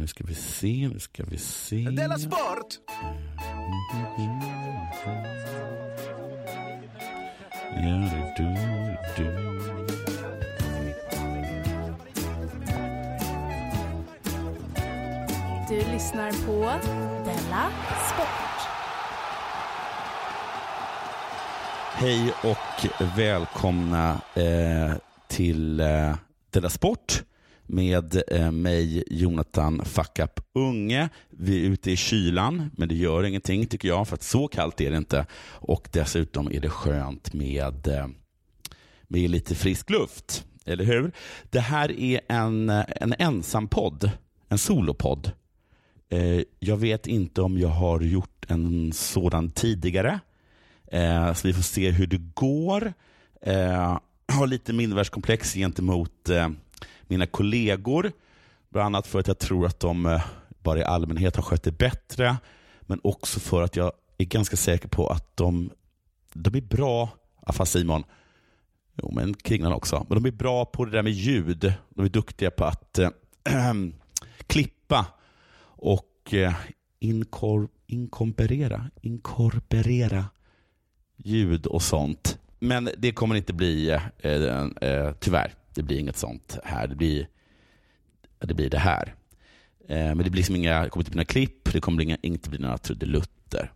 nu ska vi se, nu ska vi se. Della Sport! Ja, du, du. Du lyssnar på Della Sport. Hej och välkomna eh, till eh, Della Sport med eh, mig Jonathan Fuck Up Unge. Vi är ute i kylan, men det gör ingenting tycker jag, för att så kallt är det inte. Och dessutom är det skönt med, eh, med lite frisk luft. Eller hur? Det här är en, eh, en ensam podd, en solopodd. Eh, jag vet inte om jag har gjort en sådan tidigare. Eh, så vi får se hur det går. Eh, jag har lite mindervärdeskomplex gentemot eh, mina kollegor. Bland annat för att jag tror att de eh, bara i allmänhet har skött det bättre. Men också för att jag är ganska säker på att de, de är bra, ah, fast Simon, jo men Kringlan också, men de är bra på det där med ljud. De är duktiga på att äh, klippa och eh, äh, inkor, inkorporera, inkorporera ljud och sånt. Men det kommer inte bli, äh, äh, tyvärr, det blir inget sånt här. Det blir det, blir det här. Eh, men det blir liksom inga, det kommer inte bli några klipp, det kommer inte bli några trudelutter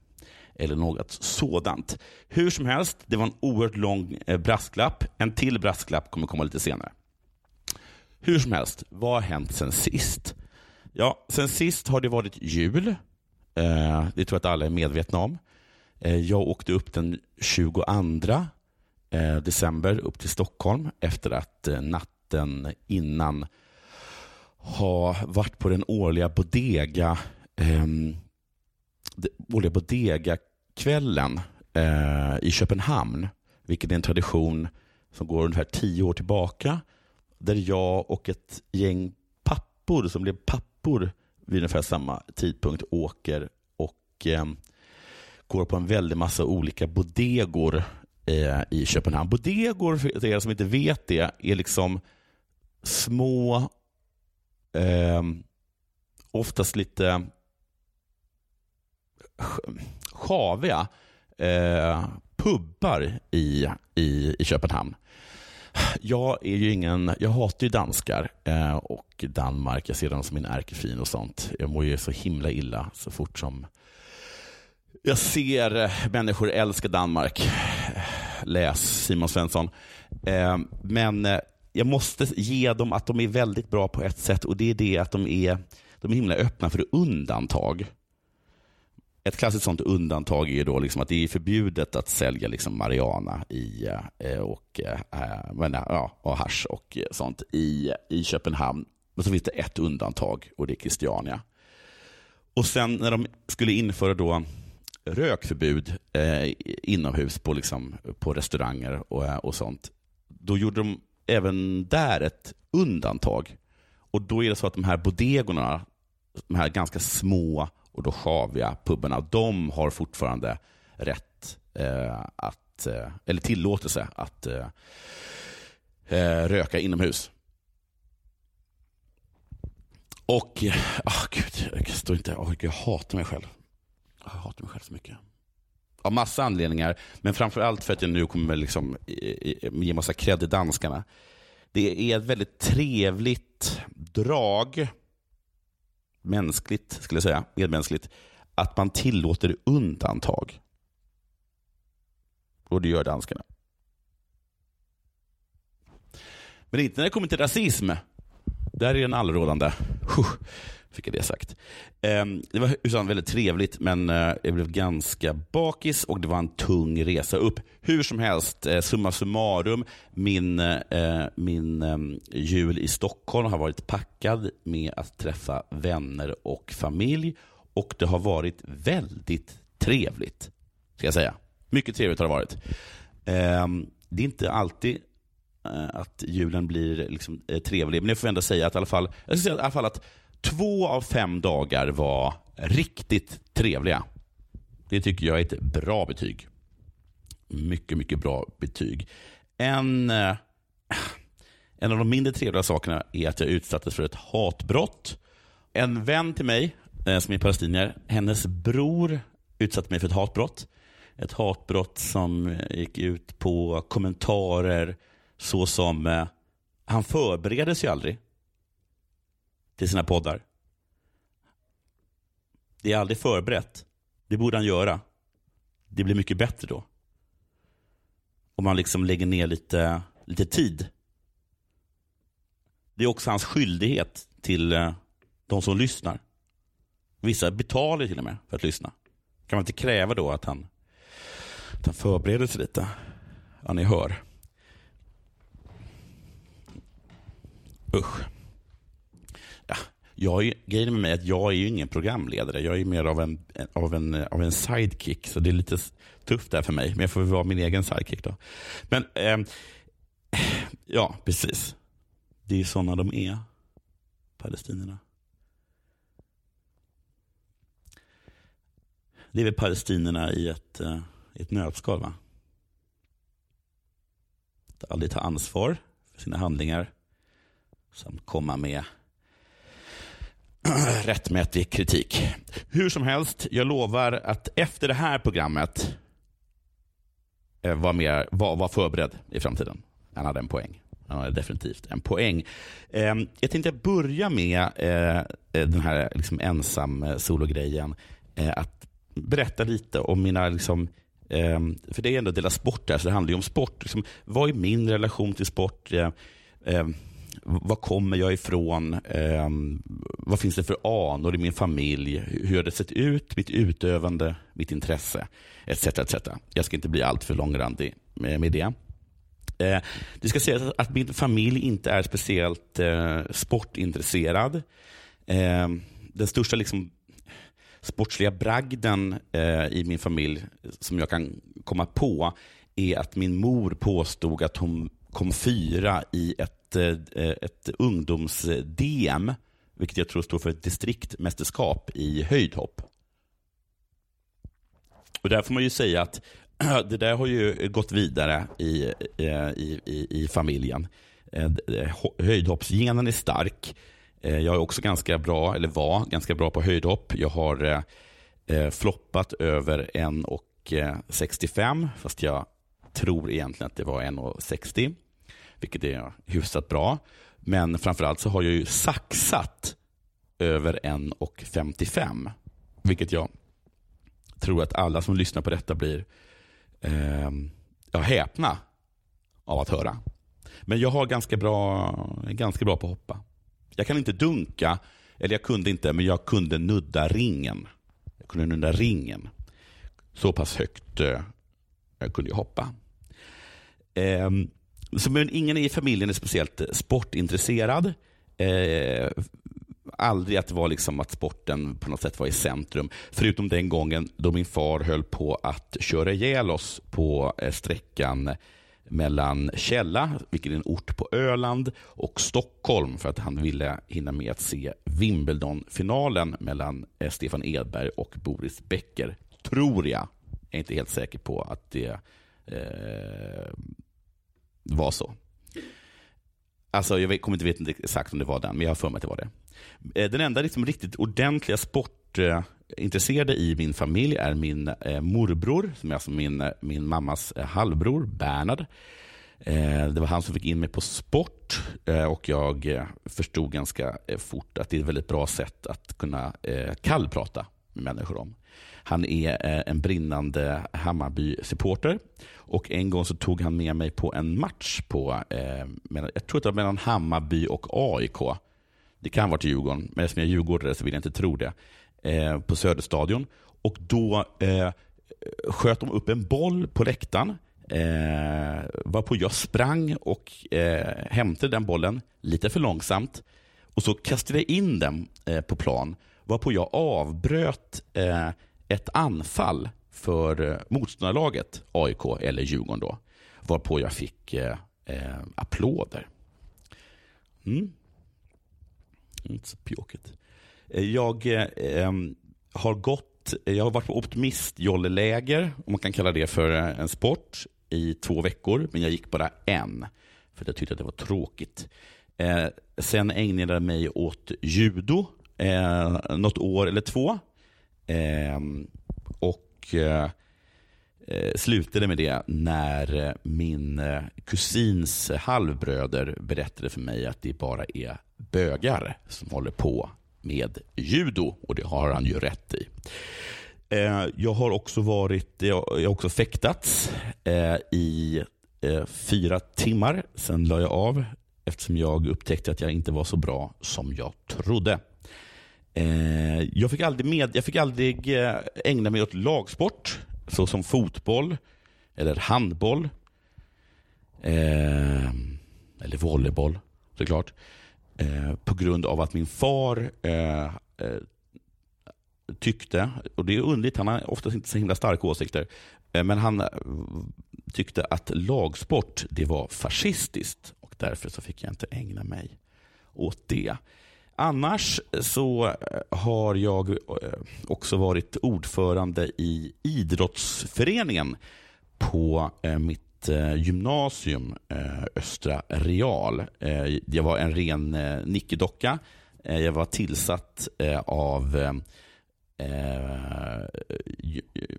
eller något sådant. Hur som helst, det var en oerhört lång eh, brasklapp. En till brasklapp kommer komma lite senare. Hur som helst, vad har hänt sen sist? Ja, sen sist har det varit jul. Eh, det tror jag att alla är medvetna om. Jag åkte upp den 22 Eh, december upp till Stockholm efter att eh, natten innan ha varit på den årliga bodega eh, årliga bodega-kvällen eh, i Köpenhamn, vilket är en tradition som går ungefär tio år tillbaka, där jag och ett gäng pappor som blev pappor vid ungefär samma tidpunkt åker och eh, går på en väldig massa olika bodegor Eh, i Köpenhamn. Bodegor, för er som inte vet det, är liksom små eh, oftast lite sjaviga eh, pubbar i, i, i Köpenhamn. Jag är ju ingen, jag hatar ju danskar eh, och Danmark. Jag ser dem som min ärkefin och sånt. Jag mår ju så himla illa så fort som jag ser eh, människor älska Danmark. Läs Simon Svensson. Eh, men eh, jag måste ge dem att de är väldigt bra på ett sätt och det är det att de är, de är himla öppna för undantag. Ett klassiskt sånt undantag är då liksom att det är förbjudet att sälja liksom marijuana i, och, ja, och hash och sånt i, i Köpenhamn. Men så finns det ett undantag och det är Christiania. Och sen när de skulle införa då rökförbud eh, inomhus på, liksom, på restauranger och, eh, och sånt, då gjorde de även där ett undantag. Och då är det så att de här bodegorna, de här ganska små och då sjaviga pubarna, de har fortfarande rätt eh, att, eh, eller tillåtelse att eh, eh röka inomhus. Och, oh, gud, jag, står inte, oh, jag hatar mig själv. Jag hatar mig själv så mycket. Av massa anledningar, men framför allt för att jag nu kommer liksom ge massa cred till danskarna. Det är ett väldigt trevligt drag, mänskligt skulle jag säga, medmänskligt, att man tillåter undantag. Och det gör danskarna. Men inte när det kommer till rasism. Där är den allrådande fick jag det sagt. Ehm, det var utan väldigt trevligt, men eh, jag blev ganska bakis och det var en tung resa upp. Hur som helst, eh, summa summarum, min, eh, min ehm, jul i Stockholm har varit packad med att träffa vänner och familj och det har varit väldigt trevligt, ska jag säga. Mycket trevligt har det varit. Ehm, det är inte alltid att julen blir liksom trevlig, men jag får ändå säga att i alla fall, jag ska säga i alla fall att Två av fem dagar var riktigt trevliga. Det tycker jag är ett bra betyg. Mycket, mycket bra betyg. En, eh, en av de mindre trevliga sakerna är att jag utsattes för ett hatbrott en vän till mig eh, som är palestinier, hennes bror utsatte mig för ett hatbrott. Ett hatbrott som gick ut på kommentarer såsom eh, han förberedde sig aldrig till sina poddar. Det är aldrig förberett. Det borde han göra. Det blir mycket bättre då. Om man liksom lägger ner lite, lite tid. Det är också hans skyldighet till eh, de som lyssnar. Vissa betalar till och med för att lyssna. Kan man inte kräva då att han, att han förbereder sig lite? Ja, ni hör. Usch. Jag är, grejen med mig är att jag är ju ingen programledare. Jag är mer av en, av en, av en sidekick. Så det är lite tufft där för mig. Men jag får väl vara min egen sidekick då. Men eh, ja, precis. Det är sådana de är, palestinierna. Det är väl palestinierna i ett, eh, ett nötskal. Va? Att aldrig ta ansvar för sina handlingar. Samt komma med rättmätig kritik. Hur som helst, jag lovar att efter det här programmet eh, var, mer, var, var förberedd i framtiden. Han hade en poäng. Han hade definitivt en poäng. Ehm, jag tänkte börja med eh, eh, den här liksom ensam sologrejen. Att berätta lite om mina, liksom, eh, för det är ändå Dela Sport där, så det handlar ju om sport. Liksom, vad är min relation till sport? Eh, eh, var kommer jag ifrån? Eh, vad finns det för anor i min familj? Hur har det sett ut? Mitt utövande, mitt intresse, etc. etc. Jag ska inte bli alltför långrandig med, med det. Eh, det ska sägas att min familj inte är speciellt eh, sportintresserad. Eh, den största liksom, sportsliga bragden eh, i min familj som jag kan komma på är att min mor påstod att hon kom fyra i ett, ett eh, ungdoms-DM, vilket jag tror står för ett distriktmästerskap i höjdhopp. Och där får man ju säga att det där har ju gått vidare i, eh, i, i, i familjen. Eh, höjdhoppsgenen är stark. Jag är också ganska bra, eller var ganska bra på höjdhopp. Jag har floppat över 1,65 fast jag tror egentligen att det var 1,60 vilket är hyfsat bra. Men framförallt så har jag ju saxat över 1,55 vilket jag tror att alla som lyssnar på detta blir eh, ja, häpna av att höra. Men jag har ganska bra, ganska bra på att hoppa. Jag kan inte dunka, eller jag kunde inte, men jag kunde nudda ringen. Jag kunde nudda ringen. Så pass högt eh, jag kunde jag hoppa. Eh, så, men ingen i familjen är speciellt eh, sportintresserad. Eh, aldrig att det var liksom att sporten på något sätt var i centrum. Förutom den gången då min far höll på att köra ihjäl oss på eh, sträckan mellan Källa, vilket är en ort på Öland, och Stockholm för att han ville hinna med att se Wimbledon-finalen mellan eh, Stefan Edberg och Boris Becker. Tror jag. Jag är inte helt säker på att det eh, var så. Alltså, jag kommer inte veta exakt om det var den, men jag har för mig att det var det. Eh, den enda liksom riktigt ordentliga sportintresserade i min familj är min eh, morbror, som är alltså min, eh, min mammas halvbror, Bernhard. Det var han som fick in mig på sport och jag förstod ganska fort att det är ett väldigt bra sätt att kunna kallprata människor om. Han är eh, en brinnande Hammarby-supporter och en gång så tog han med mig på en match på, eh, jag tror det var mellan Hammarby och AIK det kan vara till Djurgården, men eftersom jag är djurgårdare så vill jag inte tro det, eh, på Söderstadion. Och då sköt de upp en boll på läktaren, eh, varpå jag sprang och eh, hämtade den bollen lite för långsamt. Och så kastade jag in den eh, på plan, varpå jag avbröt eh, ett anfall för eh, motståndarlaget, AIK eller Djurgården då, varpå jag fick eh, eh, applåder. Mm. Inte så pjåkigt. Eh, jag eh, har gått, jag har varit på optimistjolleläger, om man kan kalla det för eh, en sport, i två veckor. Men jag gick bara en, för jag tyckte att det var tråkigt. Eh, sen ägnade jag mig åt judo eh, något år eller två. Eh, och eh, slutade med det när eh, min eh, kusins halvbröder berättade för mig att det bara är bögar som håller på med judo och det har han ju rätt i. Eh, jag har också varit, jag har också fäktats eh, i eh, fyra timmar. Sen la jag av eftersom jag upptäckte att jag inte var så bra som jag trodde. Eh, jag fick aldrig, med, jag fick aldrig eh, ägna mig åt lagsport såsom fotboll eller handboll. Eh, eller volleyboll såklart. På grund av att min far tyckte, och det är underligt, han har oftast inte så himla starka åsikter, eh, men han tyckte att lagsport det var fascistiskt och därför så fick jag inte ägna mig åt det. Annars så eh, har jag eh, också varit ordförande i idrottsföreningen på eh, mitt gymnasium, Östra Real. Jag var en ren nickedocka. Jag var tillsatt av Eh, eh,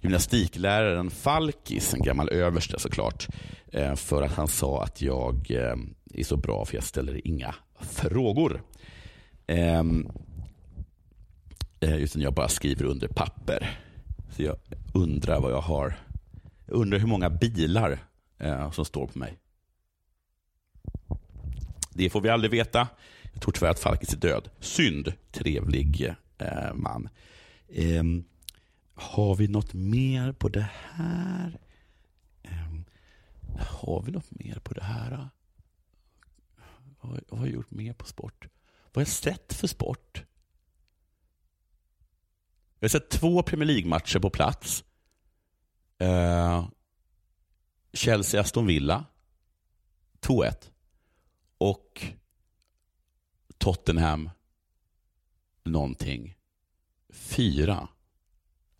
gymnastikläraren Falkis, en gammal överste såklart, eh, för att han sa att jag eh, är så bra för jag ställer inga frågor. Ehm, eh, utan jag bara skriver under papper. Så jag undrar vad jag har. Jag undrar hur många bilar eh, som står på mig. Det får vi aldrig veta. Jag tror tyvärr att Falkis är död. Synd. Trevlig eh, eh, man. Eh, har vi något mer på det här? Eh, har vi något mer på det här? Vad, vad har jag gjort mer på sport? Vad har jag sett för sport? Jag har sett två Premier League-matcher på plats. Eh, Chelsea-Aston Villa. 2-1. Och Tottenham någonting. Fyra.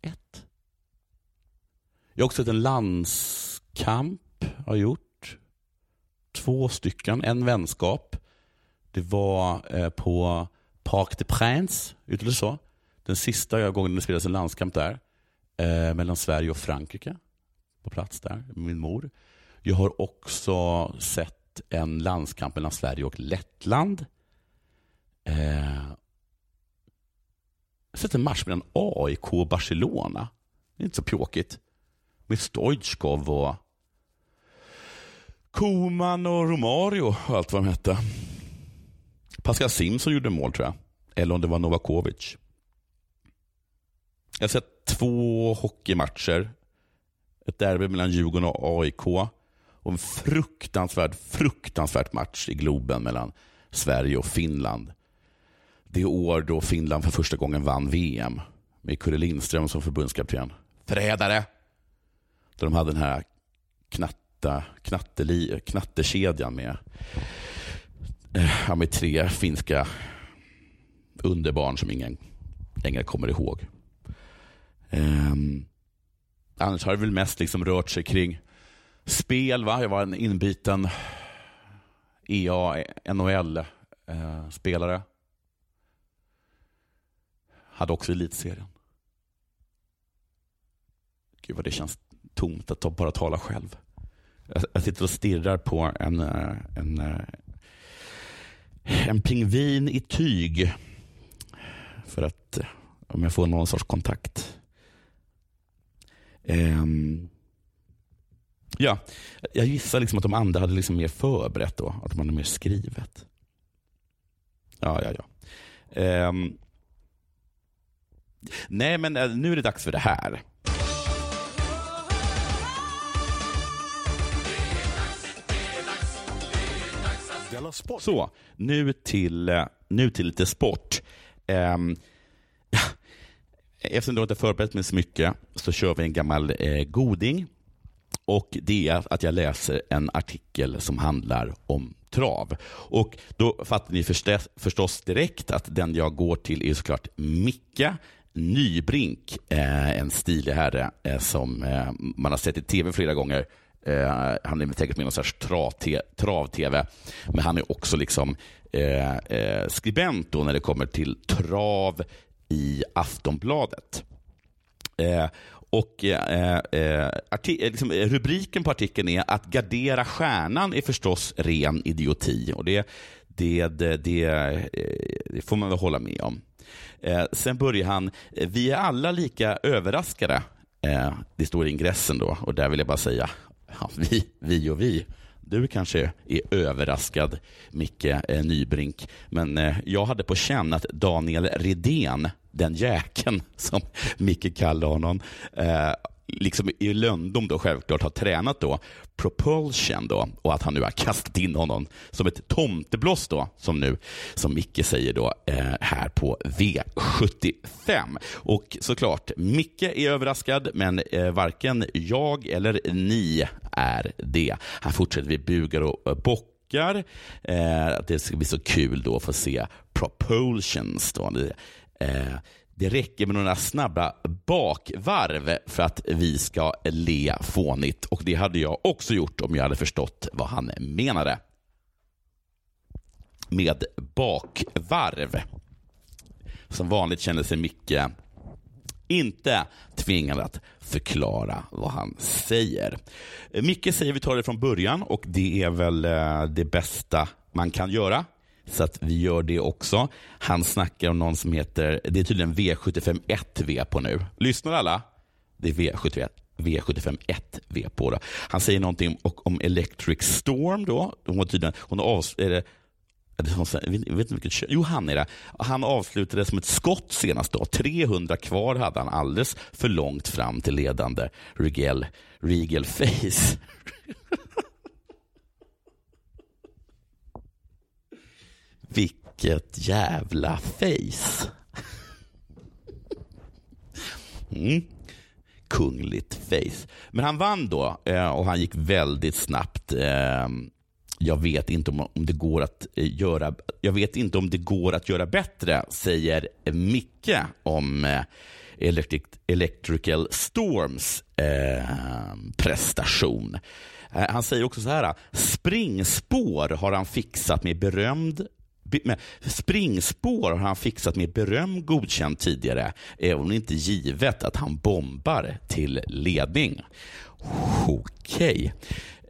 Ett. Jag har också sett en landskamp. Har gjort. Två stycken. En vänskap. Det var eh, på Parc des Princes. Så? Den sista gången det spelades en landskamp där. Eh, mellan Sverige och Frankrike. På plats där. Min mor. Jag har också sett en landskamp mellan Sverige och Lettland. Eh, jag har sett en match mellan AIK och Barcelona. Det är inte så pjåkigt. Med Stoitjkov och Koman och Romario och allt vad de hette. Pascal Simson gjorde mål tror jag. Eller om det var Novakovic. Jag har sett två hockeymatcher. Ett derby mellan Djurgården och AIK. Och en fruktansvärd, fruktansvärd match i Globen mellan Sverige och Finland det år då Finland för första gången vann VM med Kurre Lindström som förbundskapten. Förrädare! Då de hade den här knatta, knatteli, knattekedjan med, eh, med tre finska underbarn som ingen längre kommer ihåg. Um, annars har det väl mest liksom rört sig kring spel. Va? Jag var en inbiten EA, NHL-spelare. Eh, hade också elitserien. Gud vad det känns tomt att bara tala själv. Jag sitter och stirrar på en, eh, en, eh, en pingvin i tyg. För att eh, om jag får någon sorts kontakt. Um, ja, jag gissar liksom att de andra hade liksom mer förberett då. Att de hade mer skrivet. Ja, ja, ja. Um, Nej, men eh, nu är det dags för det här. Så, nu till, eh, nu till lite sport. Um, eftersom du inte förberett mig så mycket så kör vi en gammal eh, goding. Och Det är att jag läser en artikel som handlar om trav. Och Då fattar ni förstås direkt att den jag går till är såklart Micka Nybrink, eh, en stilig herre eh, som eh, man har sett i tv flera gånger. han är säkert med i någon sorts trav-tv, men han är också liksom skribent då när det kommer till trav i Aftonbladet. Och eh, eh, liksom, Rubriken på artikeln är att gardera stjärnan är förstås ren idioti. Och det, det, det, det får man väl hålla med om. Eh, sen börjar han, eh, vi är alla lika överraskade. Eh, det står i ingressen då och där vill jag bara säga, ja, vi, vi och vi. Du kanske är överraskad, Micke eh, Nybrink, men eh, jag hade på känn att Daniel Redén, den jäkeln som Micke kallar honom, eh, liksom i löndom då självklart har tränat då propulsion då och att han nu har kastat in honom som ett tomtebloss då som nu, som Micke säger då eh, här på V75. Och såklart, Micke är överraskad men eh, varken jag eller ni är det. Han fortsätter vi bugar och eh, bockar. Eh, det ska bli så kul då att få se propulsions. Då. Eh, det räcker med några snabba bakvarv för att vi ska le fånigt. Och det hade jag också gjort om jag hade förstått vad han menade. Med bakvarv. Som vanligt känner sig Micke inte tvingad att förklara vad han säger. Micke säger vi tar det från början och det är väl eh, det bästa man kan göra. Så att vi gör det också. Han snackar om någon som heter, det är tydligen V751V på nu. Lyssnar alla? Det är V71. V751V på. Då. Han säger någonting om Electric Storm. Då. Hon, var tydligen, hon av, är det, jag vet inte vilket Jo, han är det. Han avslutade som ett skott senast. Då. 300 kvar hade han alldeles för långt fram till ledande Regal, Regal Face. Vilket jävla face. Mm. Kungligt face. Men han vann då eh, och han gick väldigt snabbt. Eh, jag vet inte om, det går att eh, göra Jag vet inte om det går att göra bättre, säger Micke om Electric, Electrical Storms prestation. Han säger också så här, springspår har han fixat med berömd Springspår har han fixat med beröm godkänt tidigare, eh, även om det inte är givet att han bombar till ledning. Okej. Okay.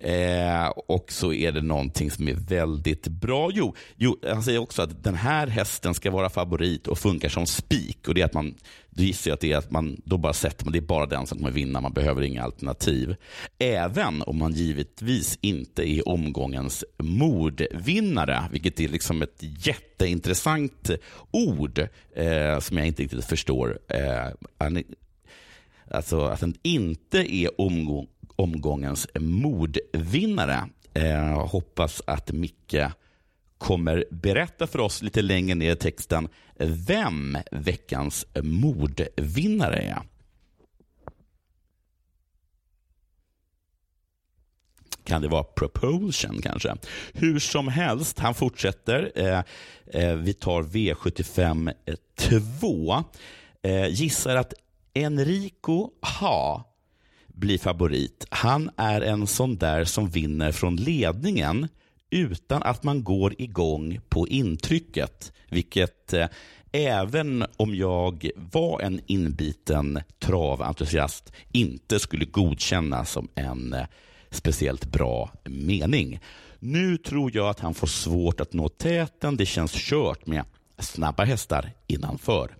Eh, och så är det någonting som är väldigt bra. Jo, jo, han säger också att den här hästen ska vara favorit och funkar som spik. Och det är att man, då gissar jag att det är att man då bara sätter man, det är bara den som kommer vinna, man behöver inga alternativ. Även om man givetvis inte är omgångens mordvinnare, vilket är liksom ett jätteintressant ord eh, som jag inte riktigt förstår. Eh, alltså att den inte är omgång, omgångens mordvinnare. Eh, hoppas att Micke kommer berätta för oss lite längre ner i texten vem veckans mordvinnare är. Kan det vara propulsion kanske? Hur som helst, han fortsätter. Eh, eh, vi tar V75 2. Eh, gissar att Enrico Ha bli favorit. Han är en sån där som vinner från ledningen utan att man går igång på intrycket. Vilket eh, även om jag var en inbiten traventusiast inte skulle godkänna som en eh, speciellt bra mening. Nu tror jag att han får svårt att nå täten. Det känns kört med snabba hästar innanför.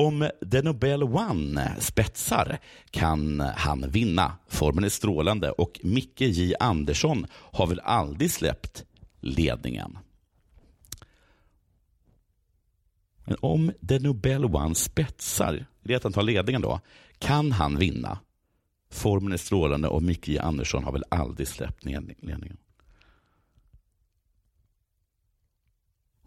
Om The Nobel One spetsar kan han vinna. Formen är strålande och Micke J Andersson har väl aldrig släppt ledningen. Men om The Nobel One spetsar, det är att han tar ledningen då, kan han vinna. Formen är strålande och Micke J Andersson har väl aldrig släppt ledningen.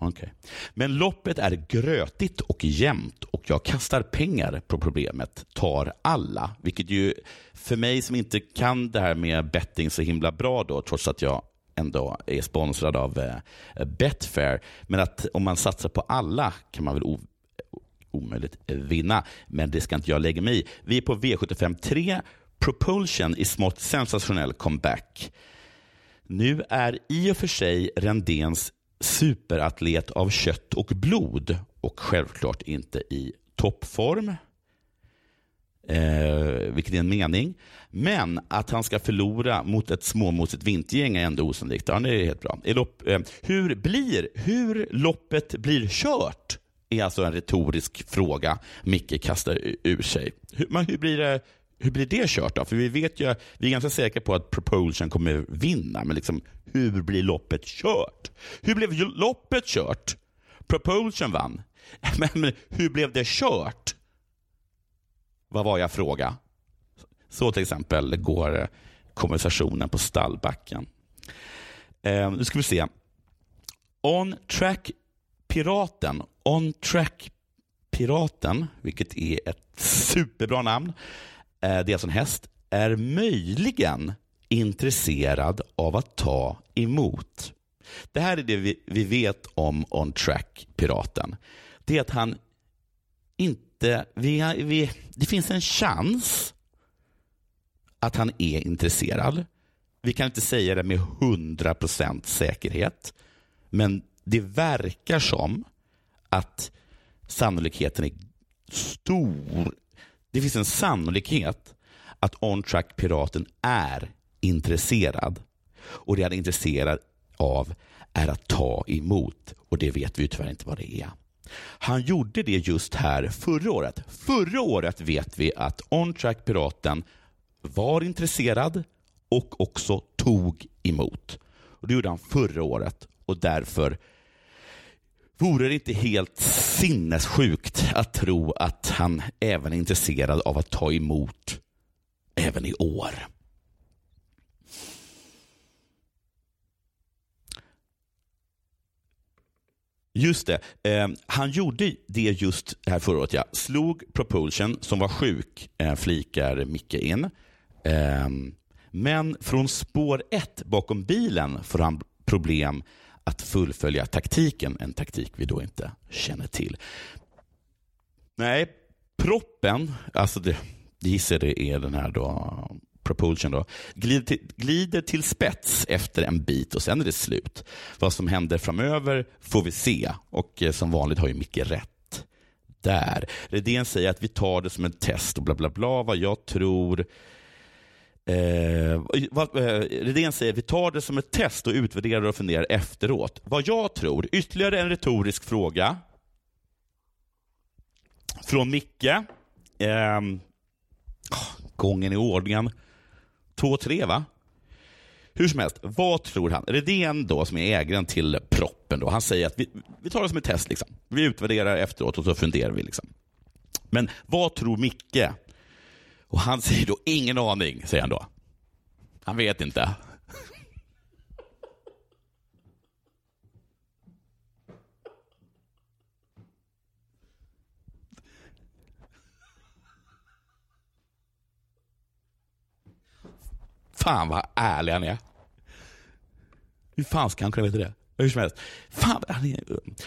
Okay. Men loppet är grötigt och jämnt och jag kastar pengar på problemet, tar alla. Vilket ju för mig som inte kan det här med betting så himla bra då, trots att jag ändå är sponsrad av eh, Betfair. Men att om man satsar på alla kan man väl omöjligt vinna. Men det ska inte jag lägga mig i. Vi är på V75 3. Propulsion i smått sensationell comeback. Nu är i och för sig Rendens superatlet av kött och blod och självklart inte i toppform. Eh, vilket är en mening. Men att han ska förlora mot ett småmosigt vintergäng är ändå osannolikt. Ja, det är helt bra. Lopp, eh, hur, blir, hur loppet blir kört är alltså en retorisk fråga Micke kastar ur sig. Hur, men hur blir det hur blir det kört då? För vi vet ju, vi är ganska säkra på att Propulsion kommer vinna, men liksom, hur blir loppet kört? Hur blev loppet kört? Propulsion vann. Men, men hur blev det kört? Vad var jag fråga? Så till exempel går konversationen på stallbacken. Eh, nu ska vi se. On Track Piraten, On Track Piraten, vilket är ett superbra namn, Eh, det är alltså en häst, är möjligen intresserad av att ta emot. Det här är det vi, vi vet om On Track-piraten. Det är att han inte... Vi, vi, det finns en chans att han är intresserad. Vi kan inte säga det med 100% säkerhet. Men det verkar som att sannolikheten är stor det finns en sannolikhet att OnTrack-piraten är intresserad. Och det han är intresserad av är att ta emot och det vet vi tyvärr inte vad det är. Han gjorde det just här förra året. Förra året vet vi att OnTrack-piraten var intresserad och också tog emot. Och Det gjorde han förra året och därför Vore det inte helt sinnessjukt att tro att han även är intresserad av att ta emot även i år? Just det. Eh, han gjorde det just här förra året. Ja. Slog Propulsion, som var sjuk, eh, flikar Micke in. Eh, men från spår ett bakom bilen får han problem att fullfölja taktiken, en taktik vi då inte känner till. Nej, proppen, alltså det, gissar det är den här då, propulsion då, glider till, glider till spets efter en bit och sen är det slut. Vad som händer framöver får vi se och eh, som vanligt har ju Micke rätt där. Redén säger att vi tar det som ett test och bla bla bla. Vad jag tror Eh, vad, eh, Redén säger vi tar det som ett test och utvärderar och funderar efteråt. Vad jag tror, ytterligare en retorisk fråga från Micke. Eh, gången i ordningen. Två, tre va? Hur som helst, vad tror han? Redén då, som är ägaren till proppen, då, han säger att vi, vi tar det som ett test. Liksom. Vi utvärderar efteråt och så funderar vi. Liksom. Men vad tror Micke och han säger då ingen aning, säger han då. Han vet inte. Fan vad ärlig han är. Hur fan ska han kunna veta det? Hur som helst. Fan,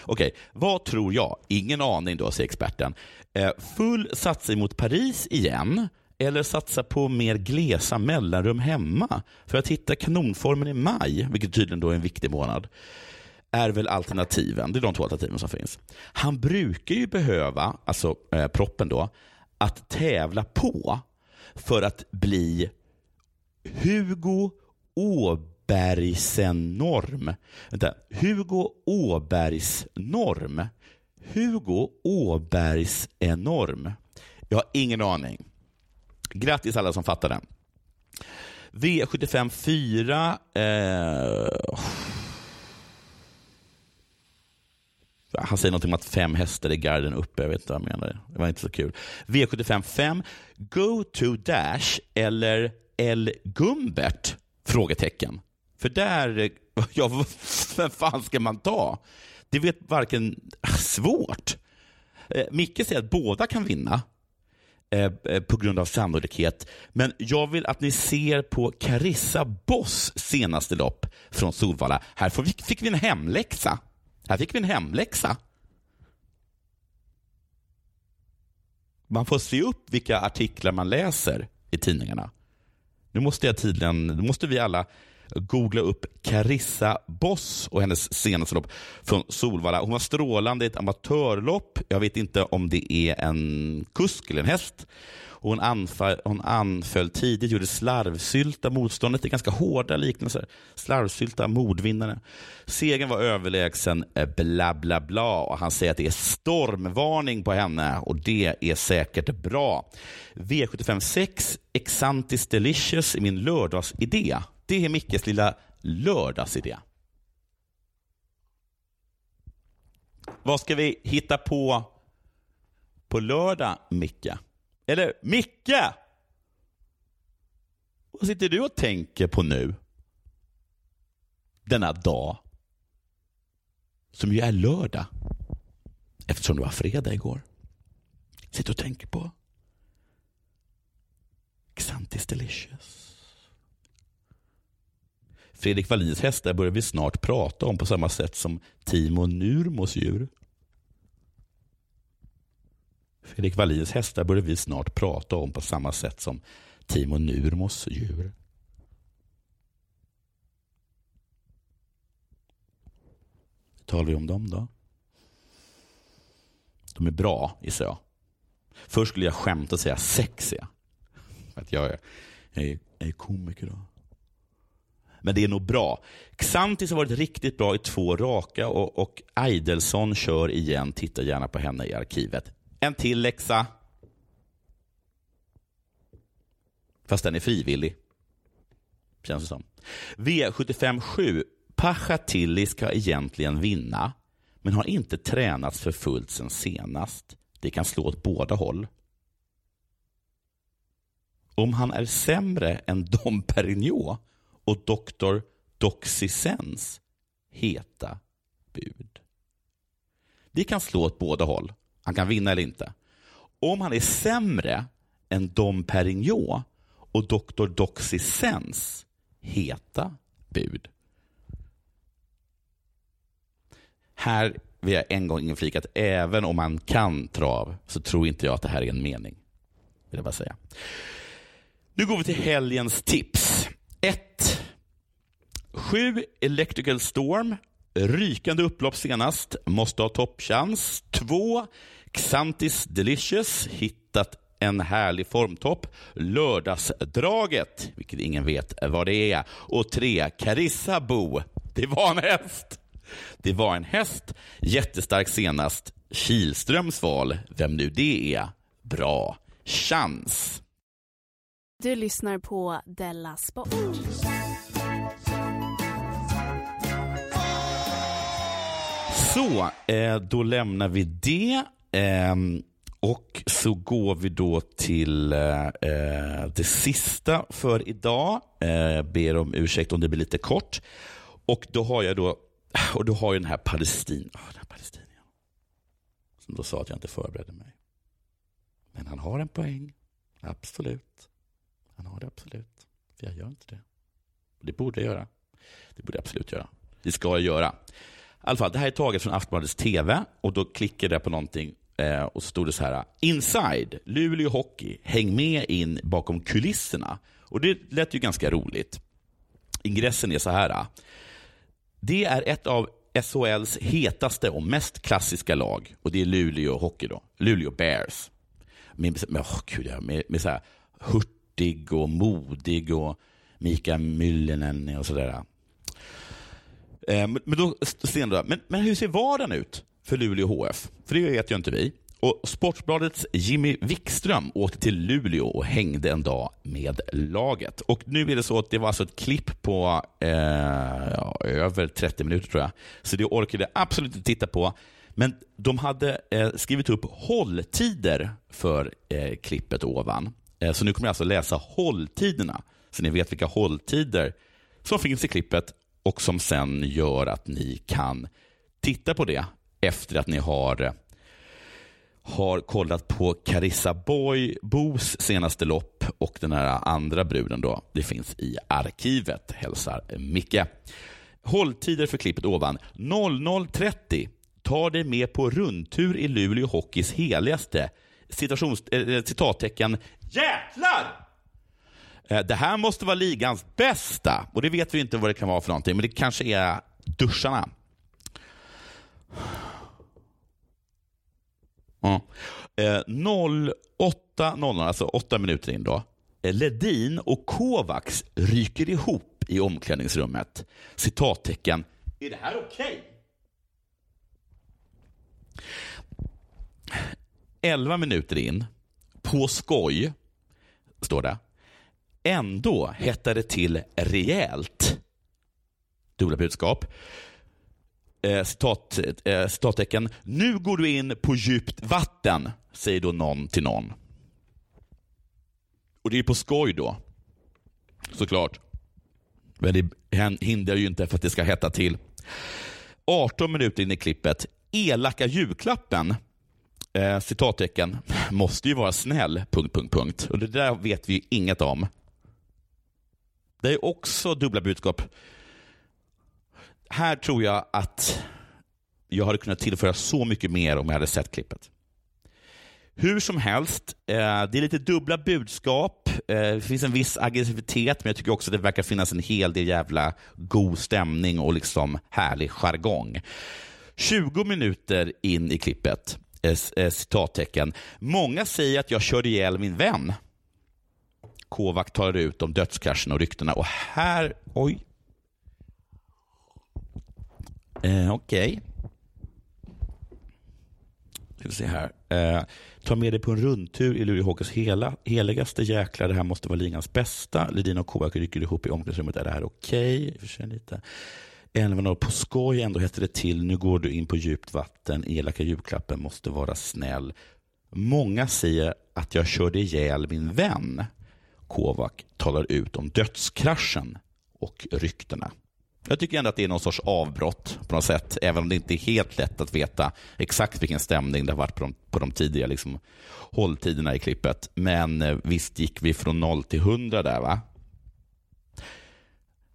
Okej, vad tror jag? Ingen aning då, säger experten. Eh, full satsning mot Paris igen eller satsa på mer glesa mellanrum hemma för att hitta kanonformen i maj, vilket tydligen då är en viktig månad, är väl alternativen. Det är de två alternativen som finns. Han brukar ju behöva, alltså eh, proppen då, att tävla på för att bli Hugo Åbergsen norm. Vänta, Hugo Åbergs norm. Hugo Åbergsenorm. Jag har ingen aning. Grattis alla som fattar den. V75 4. Eh, han säger någonting om att fem hästar i garden uppe. Jag vet inte vad han menar. Det var inte så kul. V75 5. Go to Dash eller El Gumbert? Frågetecken. För där, ja, vem fan ska man ta? Det vet varken ah, svårt. Eh, Micke säger att båda kan vinna. Eh, eh, på grund av sannolikhet. Men jag vill att ni ser på Carissa Boss senaste lopp från Solvalla. Här fick vi en hemläxa. Här fick vi en hemläxa. Man får se upp vilka artiklar man läser i tidningarna. Nu måste jag tydligen, nu måste vi alla Googla upp Carissa Boss och hennes senaste lopp från Solvalla. Hon var strålande i ett amatörlopp. Jag vet inte om det är en kusk eller en häst. Hon, anfall, hon anföll tidigt, gjorde slarvsylta motståndet. Det är ganska hårda liknelser. Slarvsylta mordvinnare. Segern var överlägsen, eh, bla bla bla. Och han säger att det är stormvarning på henne och det är säkert bra. V75 6, Exantis Delicious är min lördagsidé. Det är Mickes lilla lördagsidé. Vad ska vi hitta på på lördag, Micke? Eller Micke! Vad sitter du och tänker på nu? Denna dag. Som ju är lördag. Eftersom det var fredag igår. Sitter och tänker på Xantis Delicious. Fredrik Wallins hästar börjar vi snart prata om på samma sätt som Timo Nurmos djur. Fredrik Wallins hästar börjar vi snart prata om på samma sätt som Timo Nurmos djur. Hur talar vi om dem då? De är bra, gissar jag. Först skulle jag skämta och säga sexiga. Att jag är, jag är, jag är komiker då. Men det är nog bra. Xantis har varit riktigt bra i två raka och, och Eidelsson kör igen. Titta gärna på henne i arkivet. En till läxa. Fast den är frivillig. Känns det som. V75 7. Pachatilli ska egentligen vinna, men har inte tränats för fullt sen senast. Det kan slå åt båda håll. Om han är sämre än Dom Perignon och Dr. Doxysens heta bud. Det kan slå åt båda håll. Han kan vinna eller inte. Om han är sämre än Dom Perignon och Dr. Doxysens heta bud. Här vill jag en gång inflika att även om man kan trav så tror inte jag att det här är en mening. Vill jag bara säga. Nu går vi till helgens tips. 1. 7 Electrical Storm. Rykande upplopp senast. Måste ha toppchans. 2. Xantis Delicious. Hittat en härlig formtopp. Lördagsdraget, vilket ingen vet vad det är. Och 3. Carissa Bo. Det var en häst. Det var en häst. Jättestark senast. Kilströms val. Vem nu det är. Bra chans. Du lyssnar på Della Sport. Så, eh, då lämnar vi det. Eh, och så går vi då till eh, eh, det sista för idag. Eh, ber om ursäkt om det blir lite kort. Och då har jag då, och då har jag den här Palestin, oh, den här palestiniern. Som då sa att jag inte förberedde mig. Men han har en poäng. Absolut. Han har det absolut. För jag gör inte det. Det borde jag göra. Det borde jag absolut göra. Det ska jag göra. Alla fall, det här är taget från Aftonbladets TV och då klickade jag på någonting eh, och så stod det så här. Inside, Luleå Hockey, häng med in bakom kulisserna. Och det lät ju ganska roligt. Ingressen är så här. Eh, det är ett av SHLs hetaste och mest klassiska lag och det är Luleå Hockey då. Luleå Bears. Med, med, oh, Gud, med, med så här hurtig och modig och Mika Myllinen och sådär. Eh, men, då, men, men hur ser vardagen ut för Luleå HF? För det vet ju inte vi. Och Sportbladets Jimmy Wikström åkte till Luleå och hängde en dag med laget. Och Nu är det så att det var alltså ett klipp på eh, ja, över 30 minuter tror jag. Så det orkade jag absolut inte titta på. Men de hade eh, skrivit upp hålltider för eh, klippet ovan. Eh, så nu kommer jag alltså läsa hålltiderna, så ni vet vilka hålltider som finns i klippet och som sen gör att ni kan titta på det efter att ni har, har kollat på Carissa Boy, Bos senaste lopp och den här andra bruden. Då. Det finns i arkivet, hälsar Micke. Hålltider för klippet ovan. 00.30 tar dig med på rundtur i Luleå Hockeys heligaste citations, äh, citattecken jäklar! Eh, det här måste vara ligans bästa. Och det vet vi inte vad det kan vara för någonting, men det kanske är duscharna. Ja. Eh, 08.00, alltså åtta minuter in då. Eh, Ledin och Kovacs ryker ihop i omklädningsrummet. Citattecken. Är det här okej? Okay? 11 minuter in, på skoj, står det. Ändå hettar det till rejält. Dubbla budskap. Eh, citat, eh, citattecken. Nu går du in på djupt vatten, säger då någon till någon. Och det är på skoj då. Såklart. Men det hindrar ju inte för att det ska hetta till. 18 minuter in i klippet. Elaka julklappen eh, citattecken, måste ju vara snäll, punkt, punkt, punkt. Och det där vet vi ju inget om. Det är också dubbla budskap. Här tror jag att jag hade kunnat tillföra så mycket mer om jag hade sett klippet. Hur som helst, eh, det är lite dubbla budskap. Eh, det finns en viss aggressivitet, men jag tycker också att det verkar finnas en hel del jävla god stämning och liksom härlig jargong. 20 minuter in i klippet eh, eh, citattecken. Många säger att jag körde ihjäl min vän. Kovac talar ut om dödskraschen och ryktena och här, oj. Eh, Okej. Okay. Ska se här. Eh, ta med dig på en rundtur i Lurihokas hela, heligaste jäklar. Det här måste vara ligans bästa. Ledin och Kovac rycker ihop i omklädningsrummet. Är det här okej? Okay? och på skoj, ändå hette det till. Nu går du in på djupt vatten. Elaka julklappen måste vara snäll. Många säger att jag körde ihjäl min vän. Kovac talar ut om dödskraschen och ryktena. Jag tycker ändå att det är någon sorts avbrott på något sätt, även om det inte är helt lätt att veta exakt vilken stämning det har varit på de, på de tidiga liksom, hålltiderna i klippet. Men eh, visst gick vi från noll till hundra där va?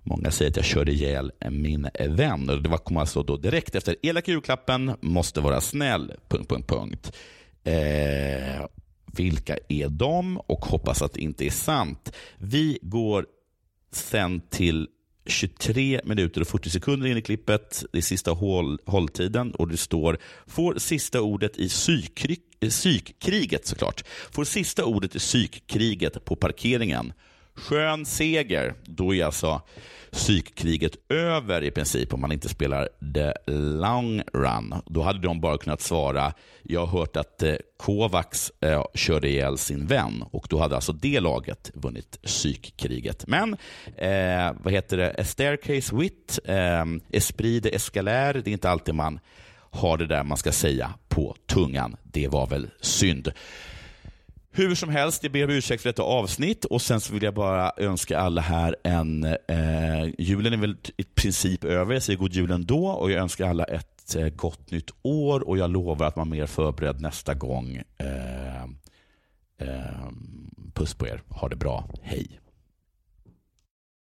Många säger att jag körde ihjäl min vän. Det var, kom alltså då direkt efter elaka julklappen, måste vara snäll, punkt, punkt, punkt. Eh, vilka är de? Och hoppas att det inte är sant. Vi går sen till 23 minuter och 40 sekunder in i klippet. Det är sista håll, hålltiden och det står får sista ordet i psykkriget såklart. Får sista ordet i psykkriget på parkeringen. Skön seger. Då är alltså psykkriget över i princip om man inte spelar the long run. Då hade de bara kunnat svara, jag har hört att eh, Kovacs eh, körde ihjäl sin vän och då hade alltså det laget vunnit psykkriget. Men eh, vad heter det, A staircase wit, eh, esprit de escalaire, det är inte alltid man har det där man ska säga på tungan. Det var väl synd. Hur som helst, jag ber om ursäkt för detta avsnitt och sen så vill jag bara önska alla här en... Eh, julen är väl i princip över, jag säger god jul ändå och jag önskar alla ett eh, gott nytt år och jag lovar att vara mer förberedd nästa gång. Eh, eh, puss på er, ha det bra, hej.